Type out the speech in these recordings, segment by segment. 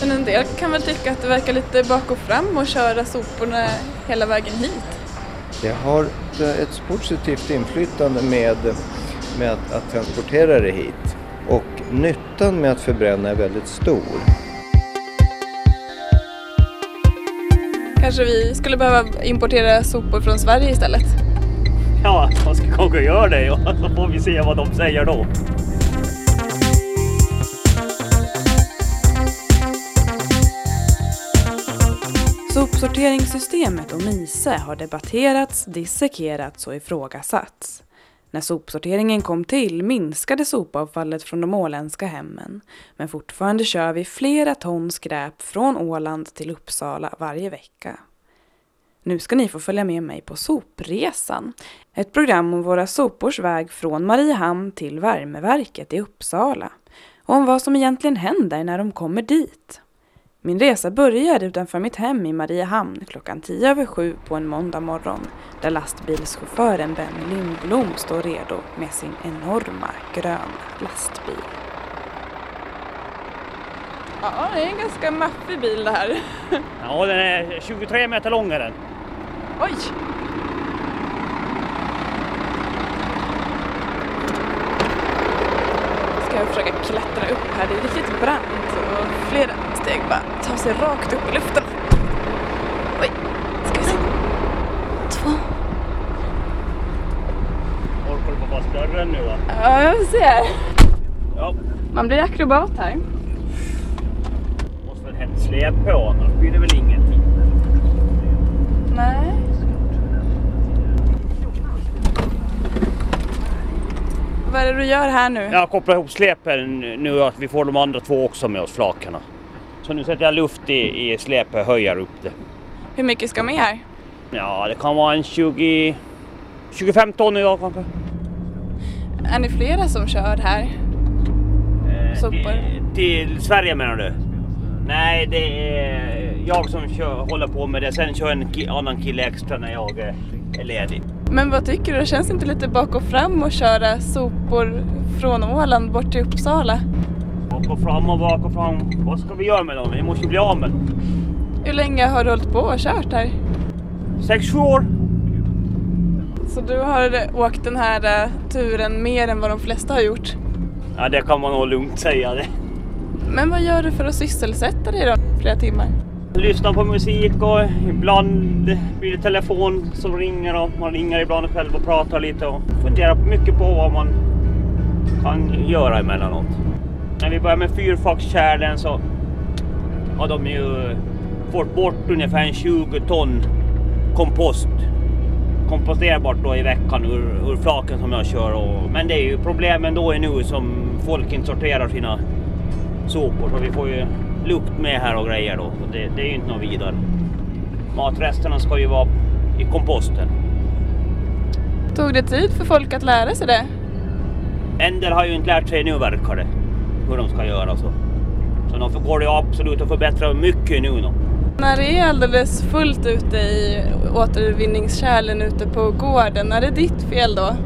Men en del kan väl tycka att det verkar lite bak och fram att köra soporna hela vägen hit. Det har ett positivt inflytande med, med att, att transportera det hit. Och nyttan med att förbränna är väldigt stor. Kanske vi skulle behöva importera sopor från Sverige istället? Ja, man ska kanske göra det och så får vi se vad de säger då. Sopsorteringssystemet och MISE har debatterats, dissekerats och ifrågasatts. När sopsorteringen kom till minskade sopavfallet från de åländska hemmen. Men fortfarande kör vi flera ton skräp från Åland till Uppsala varje vecka. Nu ska ni få följa med mig på Sopresan. Ett program om våra sopors väg från Mariehamn till värmeverket i Uppsala. Och om vad som egentligen händer när de kommer dit. Min resa började utanför mitt hem i Mariehamn klockan tio över sju på en måndag morgon där lastbilschauffören Benny Lindblom står redo med sin enorma gröna lastbil. Ja, det är en ganska maffig bil det här. Ja, den är 23 meter lång är den. Oj! Ska jag försöka klättra upp här. Det är riktigt brant och flera steg bara ta sig rakt upp i luften. Oj, ska vi se. Två. Orkar du på vara större nu va? Ja, jag får se. Ja, Man blir akrobat här. måste väl hem släp på annars blir det väl ingenting. Nej. Vad är det du gör här nu? Jag kopplar ihop släpen nu att vi får de andra två också med oss flakarna. Så nu sätter jag luft i, i släpet, höjer upp det. Hur mycket ska med här? Ja, det kan vara en 20... 25 ton idag kanske. Är ni flera som kör här? Eh, Sopor. Till, till Sverige menar du? Nej, det är jag som kör, håller på med det. Sen kör en annan kille extra när jag är, är ledig. Men vad tycker du? Det känns inte lite bak och fram att köra sopor från Åland bort till Uppsala? Bak och fram och bak och fram. Vad ska vi göra med dem? Vi måste ju bli av med dem. Hur länge har du hållit på och kört här? 6-7 år. Så du har åkt den här eh, turen mer än vad de flesta har gjort? Ja, det kan man nog lugnt säga det. Men vad gör du för att sysselsätta dig då flera timmar? Lyssnar på musik och ibland blir det telefon som ringer och man ringer ibland själv och pratar lite och funderar mycket på vad man kan göra emellanåt. När vi börjar med fyrfackskärlen så har de ju fått bort ungefär 20 ton kompost komposterbart då i veckan ur, ur flaken som jag kör. Och, men det är ju problemen då är nu som folk inte sorterar sina sopor så vi får ju lukt med här och grejer då. Så det, det är ju inte något vidare. Matresterna ska ju vara i komposten. Tog det tid för folk att lära sig det? En del har ju inte lärt sig nu verkar det. Hur de ska göra så. Så de går det absolut att förbättra mycket nu då. När det är alldeles fullt ute i återvinningskärlen ute på gården, är det ditt fel då?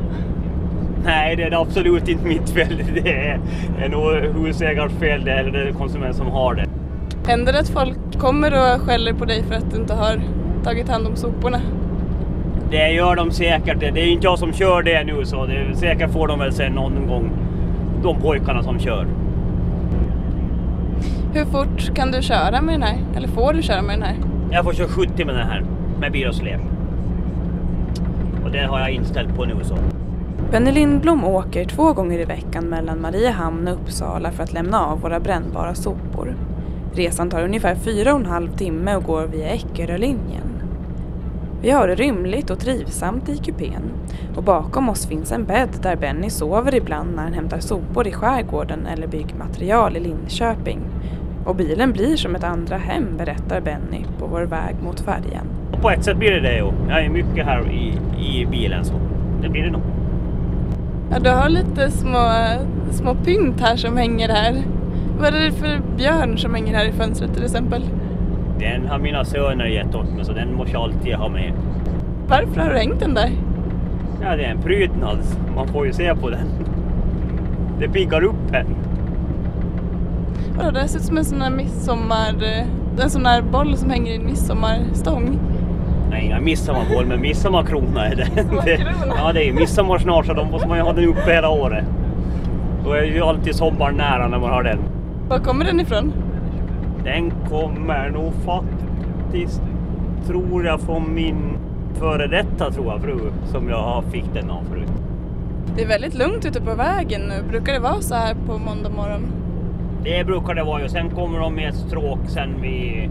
Nej, det är absolut inte mitt fel. Det är, är nog husägarens fel det, eller det är konsument som har det. Händer det att folk kommer och skäller på dig för att du inte har tagit hand om soporna? Det gör de säkert. Det är inte jag som kör det nu så det, säkert får de väl sen någon gång. De pojkarna som kör. Hur fort kan du köra med den här? Eller får du köra med den här? Jag får köra 70 med den här. Med bil och släp. Och det har jag inställt på nu så. Benny Lindblom åker två gånger i veckan mellan Mariehamn och Uppsala för att lämna av våra brännbara sopor. Resan tar ungefär fyra och en halv timme och går via Eckerölinjen. Vi har det rymligt och trivsamt i kupén och bakom oss finns en bädd där Benny sover ibland när han hämtar sopor i skärgården eller byggmaterial i Linköping. Och bilen blir som ett andra hem berättar Benny på vår väg mot färjan. På ett sätt blir det det ju. Jag är mycket här i, i bilen så det blir det nog. Ja, du har lite små, små pynt här som hänger här. Vad är det för björn som hänger här i fönstret till exempel? Den har mina söner gett åt mig så den måste jag alltid ha med. Varför har du hängt den där? Ja, det är en prydnad. Man får ju se på den. Det piggar upp en. Vadå, det ser ut som en sån här midsommar... eh, En sån här boll som hänger i en midsommarstång. Nej, inga midsommarboll, men midsommarkrona är det. Midsommarkrona? ja, det är ju midsommar snart så då måste man ju ha den uppe hela året. Då är ju alltid sommaren nära när man har den. Var kommer den ifrån? Den kommer nog faktiskt, tror jag, från min före detta tror jag, fru som jag fick den av förut. Det är väldigt lugnt ute på vägen nu. Brukar det vara så här på måndag morgon? Det brukar det vara ju. Sen kommer de med ett stråk sen vid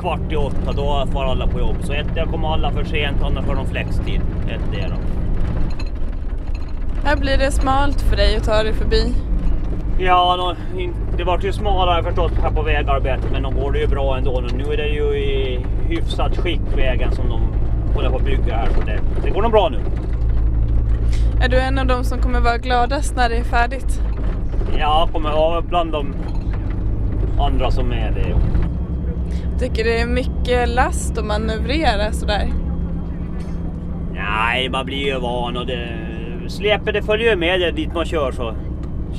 kvart i åtta. Då får alla på jobb. Så ett, där kommer alla för sent, annars får de flextid. Ett det då. Här blir det smalt för dig att ta dig förbi. Ja, det vart ju smalare förstås här på vägarbetet, men de går det ju bra ändå. Nu är det ju i hyfsat skick vägen som de håller på att bygga här. Så det, det går nog bra nu. Är du en av dem som kommer vara gladast när det är färdigt? Ja, kommer vara bland de andra som är det. Tycker det är mycket last att manövrera sådär? Nej, man blir ju van och det, släpet det följer ju med det dit man kör så.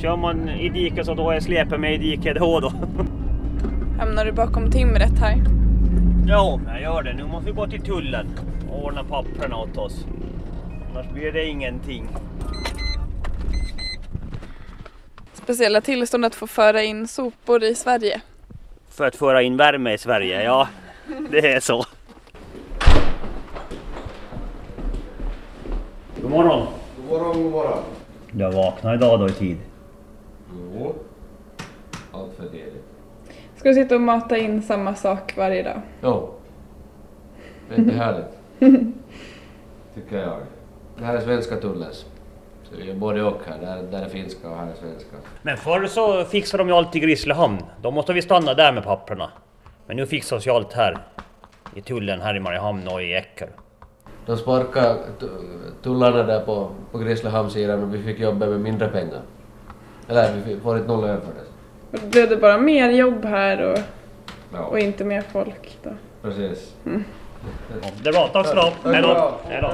Kör man i diket så då är släpet med i diket då då. Hamnar du bakom timret här? Jo, jag gör det. Nu måste vi gå till tullen och ordna papperna åt oss. Annars blir det ingenting. Speciella tillstånd att få föra in sopor i Sverige. För att föra in värme i Sverige, ja. Det är så. God morgon. God morgon, god morgon. Du har vaknat idag då i tid. Jo, allt för tidigt. Ska du sitta och mata in samma sak varje dag? Jo. Det är inte härligt. Tycker jag. Det här är svenska tullens. Så vi är både och här. Där, där är finska och här är svenska. Men förr så fixade de ju alltid Grisslehamn. Då måste vi stanna där med papperna. Men nu fixas ju allt här. I tullen här i Mariehamn och i Äcker. De sparkade tu- tullarna där på, på Grisslehamnsidan och vi fick jobba med mindre pengar. Eller vi får inte någon lön för det. Blev det bara mer jobb här och, Ja, och inte mer folk då? precis. Det är bra, tack så du ha. Hej då. Hej då.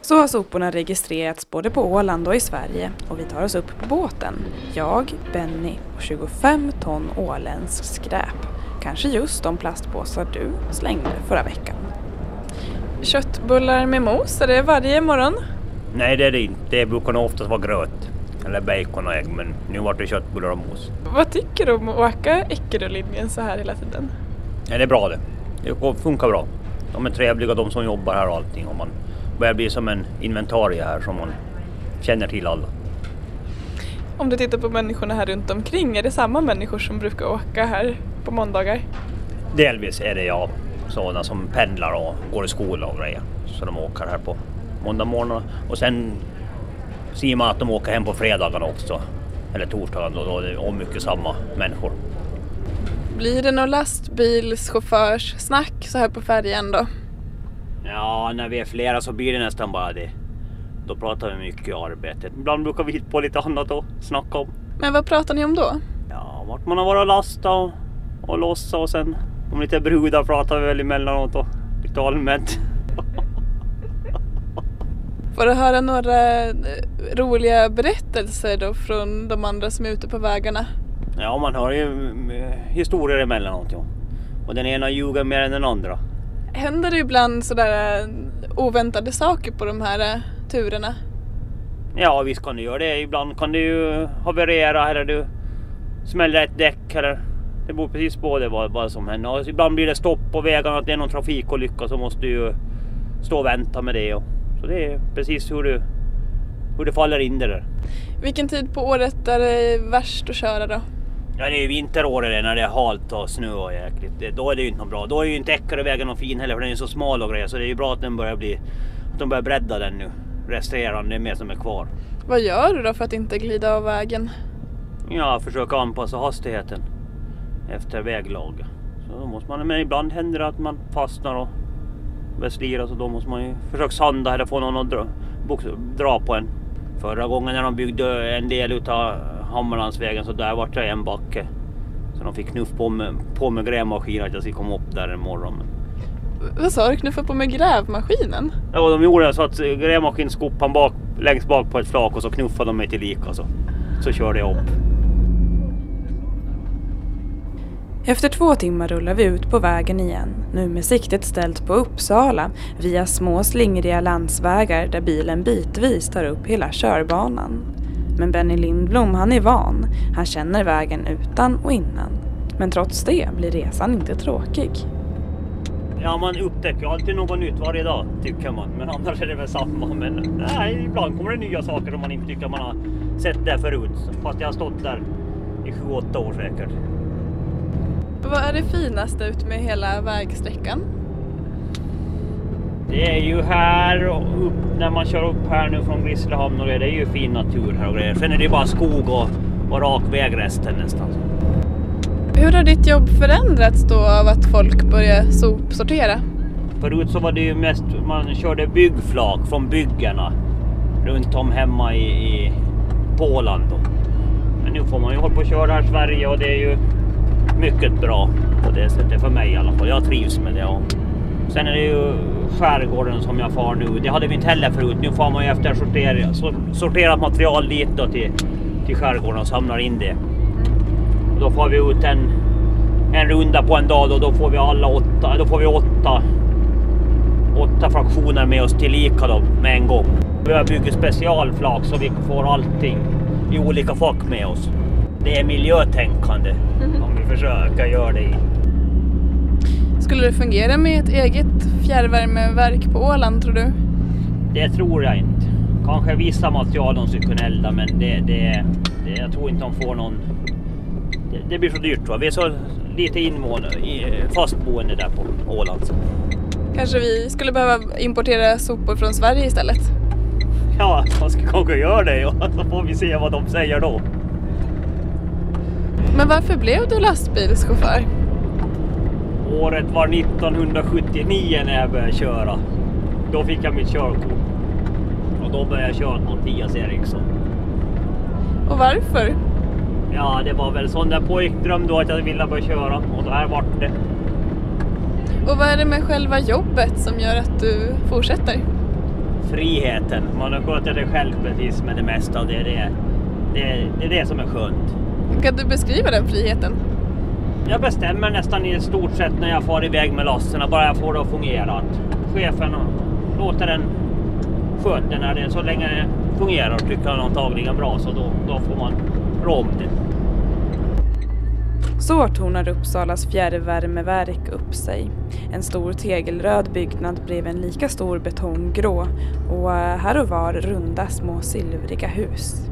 Så har soporna registrerats både på Åland och i Sverige och vi tar oss upp på båten. Jag, Benny och 25 ton åländskt skräp. Kanske just de plastpåsar du slängde förra veckan. Köttbullar med mos, är det varje morgon? Nej det är det inte. Det brukar nog oftast vara gröt. Eller bacon och ägg. Men nu vart det köttbullar och mos. Vad tycker du om att åka Eckerölinjen så här hela tiden? Nej, det är bra det. Det funkar bra. De är trevliga de som jobbar här och allting. Och man börjar bli som en inventarie här som man känner till alla. Om du tittar på människorna här runt omkring, är det samma människor som brukar åka här på måndagar? Delvis är det jag, sådana som pendlar och går i skola och grejer. Så de åker här på måndag morgon. Och sen ser man att de åker hem på fredagarna också. Eller torsdagen och då är det mycket samma människor. Blir det någon lastbilschaufförssnack så här på färjan då? Ja, när vi är flera så blir det nästan bara det. Då pratar vi mycket i arbetet. Ibland brukar vi hitta på lite annat att snacka om. Men vad pratar ni om då? Ja, vart man har varit och lastat och, och lossa och sen om lite brudar pratar vi väl emellanåt och lite allmänt. Får du höra några eh, roliga berättelser då från de andra som är ute på vägarna? Ja, man hör ju historier emellanåt. Ja. Och den ena ljuger mer än den andra. Händer det ibland sådär eh, oväntade saker på de här eh, turerna? Ja, visst kan det göra det. Ibland kan det ju haverera eller du smäller ett däck eller det beror precis på det vad, vad som händer. Och ibland blir det stopp på vägarna, att det är någon trafikolycka så måste du ju stå och vänta med det. Och, så det är precis hur, du, hur det faller in det där. Vilken tid på året är det värst att köra då? Ja, det är ju vinteråret när det är halt och snö och jäkligt. Då är det ju inte något bra. Då är ju inte Eckerövägen någon fin heller för den är så smal och grejer. Så det är ju bra att den börjar bli... Att de börjar bredda den nu. Restaurera den, det är mer som är kvar. Vad gör du då för att inte glida av vägen? Ja, försöka anpassa hastigheten efter väglag. Så då måste man, men ibland händer det att man fastnar och slira så då måste man ju försöka sanda eller få någon att dra, dra på en. Förra gången när de byggde en del utav Hammarlandsvägen så där vart det en backe. Så de fick knuff på med, på med grävmaskin att jag skulle komma upp där imorgon. Men, Vad sa du, knuffa på med grävmaskinen? ja, de gjorde så att grävmaskinen skopade bak, längst bak på ett flak och så knuffade de mig till lika så, så körde jag upp. Efter två timmar rullar vi ut på vägen igen, nu med siktet ställt på Uppsala via små slingriga landsvägar där bilen bitvis tar upp hela körbanan. Men Benny Lindblom han är van, han känner vägen utan och innan. Men trots det blir resan inte tråkig. Ja, man upptäcker alltid något nytt varje dag tycker man. Men annars är det väl samma. Men nej, ibland kommer det nya saker som man inte tycker man har sett där förut. Fast jag har stått där i 7-8 år säkert. Vad är det finaste ut med hela vägsträckan? Det är ju här och upp, när man kör upp här nu från Grisslehamn och det, det är ju fin natur här och grejer. Sen är det bara skog och, och rak väg resten nästan. Hur har ditt jobb förändrats då av att folk börjar sopsortera? Förut så var det ju mest, man körde byggflak från byggena runt om hemma i, i Polen då. Men nu får man ju hålla på och köra här i Sverige och det är ju mycket bra på det sättet för mig i alla fall. Jag trivs med det. Och sen är det ju skärgården som jag far nu. Det hade vi inte heller förut. Nu far man ju efter sorter, sorterat material dit då till, till skärgården och samlar in det. Och då får vi ut en, en runda på en dag och då får vi alla åtta, då får vi åtta, åtta fraktioner med oss tillika då med en gång. Vi har byggt specialflak så vi får allting i olika fack med oss. Det är miljötänkande om vi försöker göra det i. Skulle det fungera med ett eget fjärrvärmeverk på Åland tror du? Det tror jag inte. Kanske vissa material de skulle kunna elda men det, det, det, jag tror inte de får någon... Det, det blir så dyrt va? Vi är så lite invånare, fastboende där på Åland. Kanske vi skulle behöva importera sopor från Sverige istället? Ja, man ska kanske göra det ja. så får vi se vad de säger då. Men varför blev du lastbilschaufför? Året var 1979 när jag började köra. Då fick jag mitt körkort. Och då började jag köra åt Mattias Eriksson. Och varför? Ja, det var väl sån där pojkdröm då att jag ville börja köra och så här vart det. Och vad är det med själva jobbet som gör att du fortsätter? Friheten. Man har sköter det själv precis med det mesta och det är det, det, det, är det som är skönt. Kan du beskriva den friheten? Jag bestämmer nästan i stort sett när jag far iväg med lassen bara jag får det att fungera. Att chefen låter den sköta när det så länge det fungerar och tycker han antagligen bra så då, då får man rå om det. Så tornar Uppsalas fjärrvärmeverk upp sig. En stor tegelröd byggnad bredvid en lika stor betonggrå och eh, här och var runda små silvriga hus.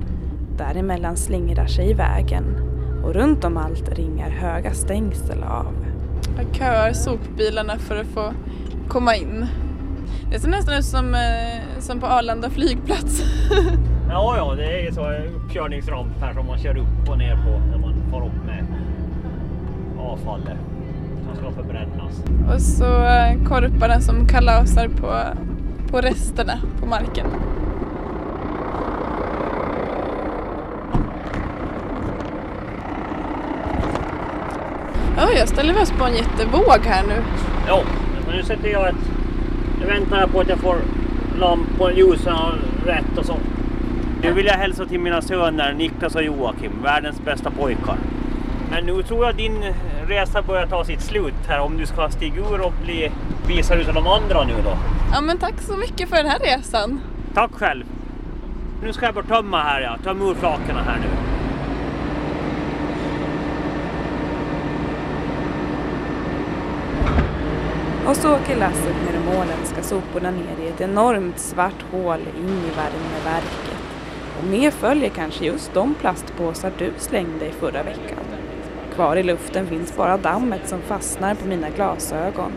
Däremellan slingrar sig vägen och runt om allt ringar höga stängsel av. Jag köar sopbilarna för att få komma in. Det ser nästan ut som, eh, som på Arlanda flygplats. Ja, ja, det är så uppkörningsramp här som man kör upp och ner på när man far upp med avfallet som ska förbrännas. och så eh, korparna som kalasar på, på resterna på marken. Jag ställer mig oss på en jättevåg här nu. Ja, men nu sätter jag ett... Nu väntar jag på att jag får lampor, ljusen rätt och så. Nu vill jag hälsa till mina söner Niklas och Joakim, världens bästa pojkar. Men nu tror jag din resa börjar ta sitt slut här om du ska stiga ur och bli visad utav de andra nu då. Ja, men tack så mycket för den här resan. Tack själv. Nu ska jag bara tömma här ja, tömma ur flaken här nu. Och så åker lasset med de åländska soporna ner i ett enormt svart hål in i värmeverket. Och med följer kanske just de plastpåsar du slängde i förra veckan. Kvar i luften finns bara dammet som fastnar på mina glasögon.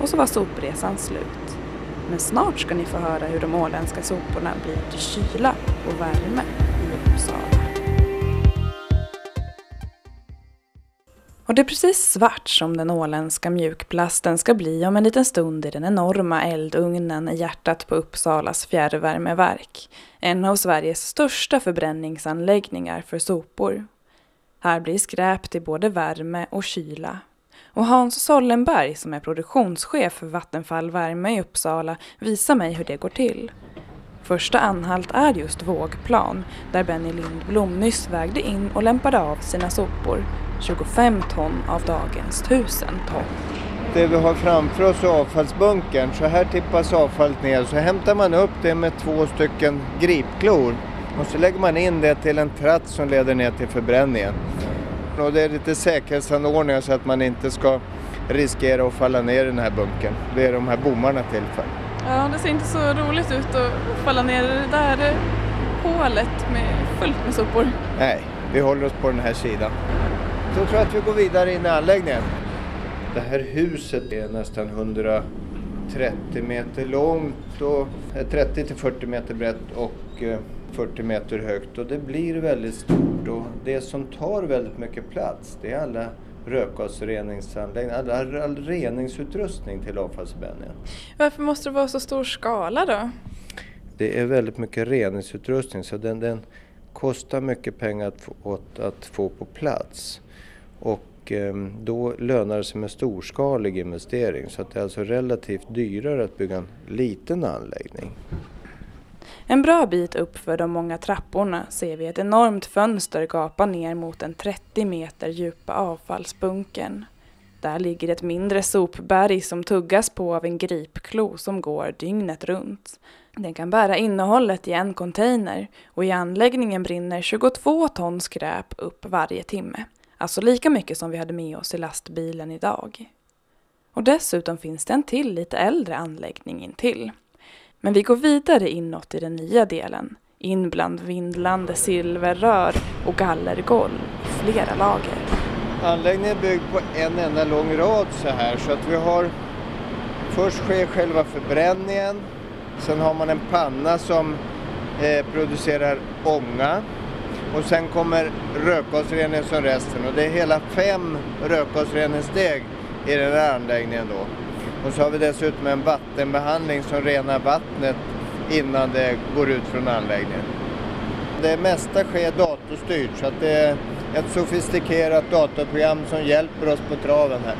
Och så var sopresan slut. Men snart ska ni få höra hur de åländska soporna blir till kyla och värme Och det är precis svart som den åländska mjukplasten ska bli om en liten stund i den enorma eldugnen i hjärtat på Uppsalas fjärrvärmeverk. En av Sveriges största förbränningsanläggningar för sopor. Här blir skräp till både värme och kyla. Och Hans Sollenberg som är produktionschef för Vattenfall Värme i Uppsala visar mig hur det går till. Första anhalt är just Vågplan, där Benny Lindblom nyss vägde in och lämpade av sina sopor 25 ton av dagens 1000 ton. Det vi har framför oss är avfallsbunkern. Så här tippas avfallet ner. Så hämtar man upp det med två stycken gripklor. Och så lägger man in det till en tratt som leder ner till förbränningen. Och det är lite säkerhetsanordningar så att man inte ska riskera att falla ner i den här bunkern. Det är de här bommarna till för. Ja, det ser inte så roligt ut att falla ner i det där hålet med fullt med sopor. Nej, vi håller oss på den här sidan. Så tror jag att vi går vidare in i anläggningen. Det här huset är nästan 130 meter långt och 30 till 40 meter brett och eh, 40 meter högt och det blir väldigt stort och det som tar väldigt mycket plats det är alla rökgasreningsanläggningar, all, all, all reningsutrustning till avfallsförbränningen. Varför måste det vara så stor skala då? Det är väldigt mycket reningsutrustning så den, den kostar mycket pengar att få, att, att få på plats. Och eh, då lönar det sig med storskalig investering så att det är alltså relativt dyrare att bygga en liten anläggning. En bra bit upp för de många trapporna ser vi ett enormt fönster gapa ner mot den 30 meter djupa avfallsbunkern. Där ligger ett mindre sopberg som tuggas på av en gripklo som går dygnet runt. Den kan bära innehållet i en container och i anläggningen brinner 22 ton skräp upp varje timme. Alltså lika mycket som vi hade med oss i lastbilen idag. Och dessutom finns det en till lite äldre anläggning intill. Men vi går vidare inåt i den nya delen, in bland vindlande silverrör och gallergolv i flera lager. Anläggningen är byggd på en enda lång rad så här så att vi har Först sker själva förbränningen, sen har man en panna som eh, producerar ånga och sen kommer rökgasreningen som resten och det är hela fem rökgasreningssteg i den här anläggningen då. Och så har vi dessutom en vattenbehandling som renar vattnet innan det går ut från anläggningen. Det mesta sker datorstyrt så att det är ett sofistikerat datorprogram som hjälper oss på traven här.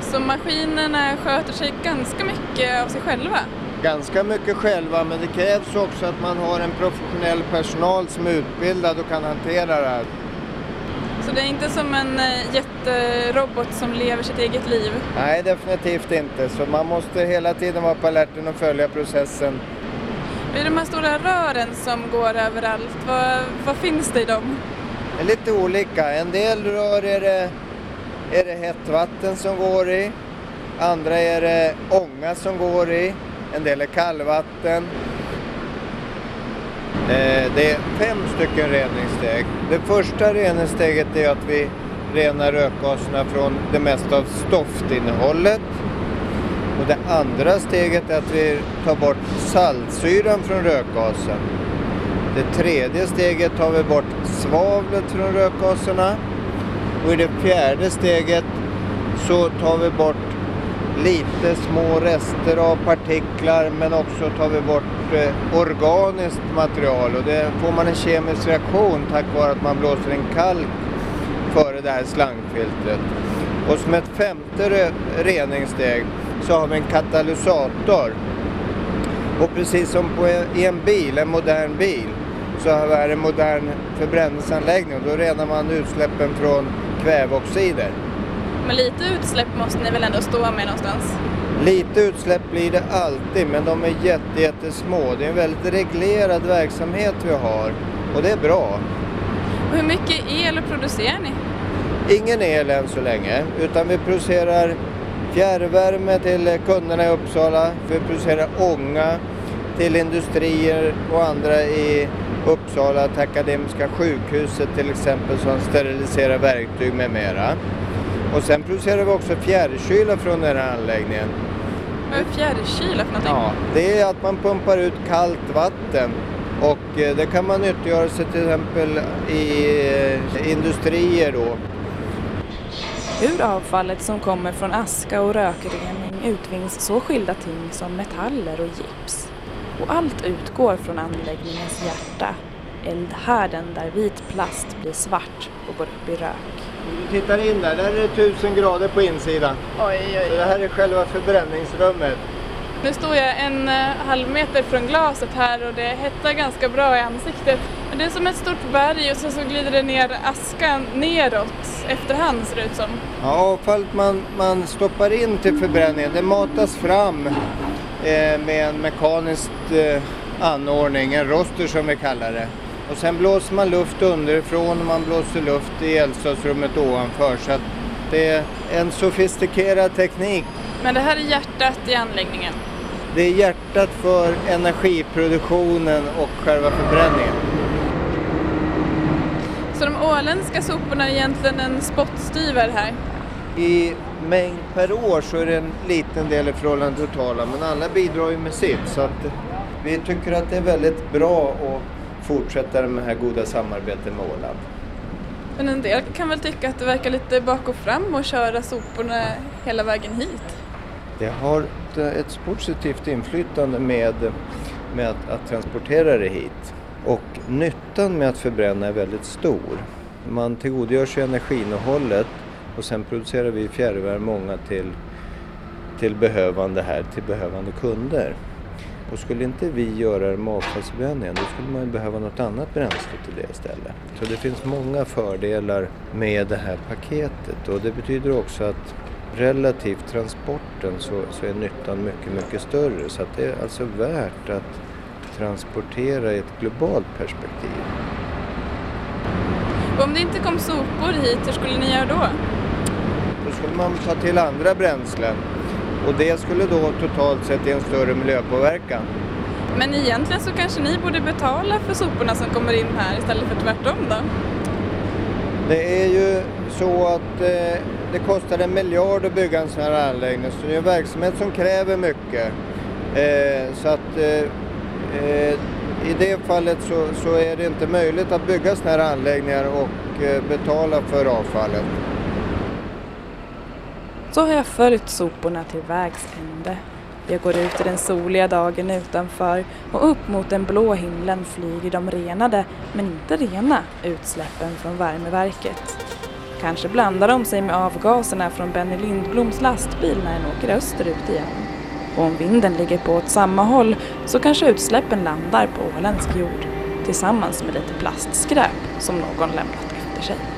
Så maskinerna sköter sig ganska mycket av sig själva? Ganska mycket själva men det krävs också att man har en professionell personal som är utbildad och kan hantera det här. Så det är inte som en eh, jätterobot som lever sitt eget liv? Nej, definitivt inte. Så man måste hela tiden vara på alerten och följa processen. Det är de här stora rören som går överallt. Vad, vad finns det i dem? Det är lite olika. En del rör är det, är det hett vatten som går i. Andra är det ånga som går i. En del är kallvatten. Eh, det är fem stycken reningssteg. Det första reningssteget är att vi renar rökgaserna från det mesta av stoftinnehållet. Och det andra steget är att vi tar bort saltsyran från rökgasen. Det tredje steget tar vi bort svavlet från rökgaserna. Och i det fjärde steget så tar vi bort lite små rester av partiklar men också tar vi bort eh, organiskt material och det får man en kemisk reaktion tack vare att man blåser en kalk före det här slangfiltret. Och som ett femte reningssteg så har vi en katalysator. Och precis som på en, i en bil, en modern bil, så har vi här en modern förbränningsanläggning och då renar man utsläppen från kväveoxider. Men lite utsläpp måste ni väl ändå stå med någonstans? Lite utsläpp blir det alltid, men de är jätte, jättesmå. Det är en väldigt reglerad verksamhet vi har och det är bra. Och hur mycket el producerar ni? Ingen el än så länge, utan vi producerar fjärrvärme till kunderna i Uppsala. Vi producerar ånga till industrier och andra i Uppsala, till Akademiska sjukhuset till exempel som steriliserar verktyg med mera. Och sen producerar vi också fjärrkyla från den här anläggningen. Vad är fjärrkyla för någonting? Ja, det är att man pumpar ut kallt vatten och eh, det kan man nyttiggöra sig till exempel i eh, industrier då. Ur avfallet som kommer från aska och rökrening utvinns så skilda ting som metaller och gips. Och allt utgår från anläggningens hjärta, eldhärden där vit plast blir svart och går upp i rök. Du tittar in där, där är det 1000 grader på insidan. Oj, oj, Så det här är själva förbränningsrummet. Nu står jag en eh, halv meter från glaset här och det hettar ganska bra i ansiktet. Det är som ett stort berg och sen så glider det ner aska neråt efterhand ser det ut som. Ja, avfallet man, man stoppar in till förbränningen det matas fram eh, med en mekanisk eh, anordning, en roster som vi kallar det. Och sen blåser man luft underifrån och man blåser luft i eldstadsrummet ovanför. Så att det är en sofistikerad teknik. Men det här är hjärtat i anläggningen. Det är hjärtat för energiproduktionen och själva förbränningen. Så de åländska soporna är egentligen en spottstyver här. I mängd per år så är det en liten del i förhållande till totala men alla bidrar ju med sitt. Så att vi tycker att det är väldigt bra att fortsätta det här goda samarbetet med Åland. Men en del kan väl tycka att det verkar lite bak och fram att köra soporna hela vägen hit. Det har ett, ett positivt inflytande med, med att, att transportera det hit. Och nyttan med att förbränna är väldigt stor. Man tillgodogör sig energiinnehållet och sen producerar vi fjärrvärme många till, till behövande här, till behövande kunder. Och skulle inte vi göra det med avfallsförbränningen då skulle man ju behöva något annat bränsle till det istället. Så det finns många fördelar med det här paketet och det betyder också att relativt transporten så, så är nyttan mycket, mycket större. Så att det är alltså värt att transportera i ett globalt perspektiv. Om det inte kom sopor hit, hur skulle ni göra då? Då skulle man ta till andra bränslen och det skulle då totalt sett ge en större miljöpåverkan. Men egentligen så kanske ni borde betala för soporna som kommer in här istället för tvärtom då? Det är ju så att eh, det kostar en miljard att bygga en sån här anläggning så det är en verksamhet som kräver mycket. Eh, så att eh, eh i det fallet så, så, är det inte möjligt att bygga såna här anläggningar och eh, betala för avfallet. Så har jag följt soporna till vägs ände. Jag går ut i den soliga dagen utanför och upp mot den blå himlen flyger de renade, men inte rena, utsläppen från värmeverket. Kanske blandar de sig med avgaserna från Benny Lindbloms lastbil när den åker österut igen. Och om vinden ligger på åt samma håll så kanske utsläppen landar på åländsk jord tillsammans med lite plastskräp som någon lämnat efter sig.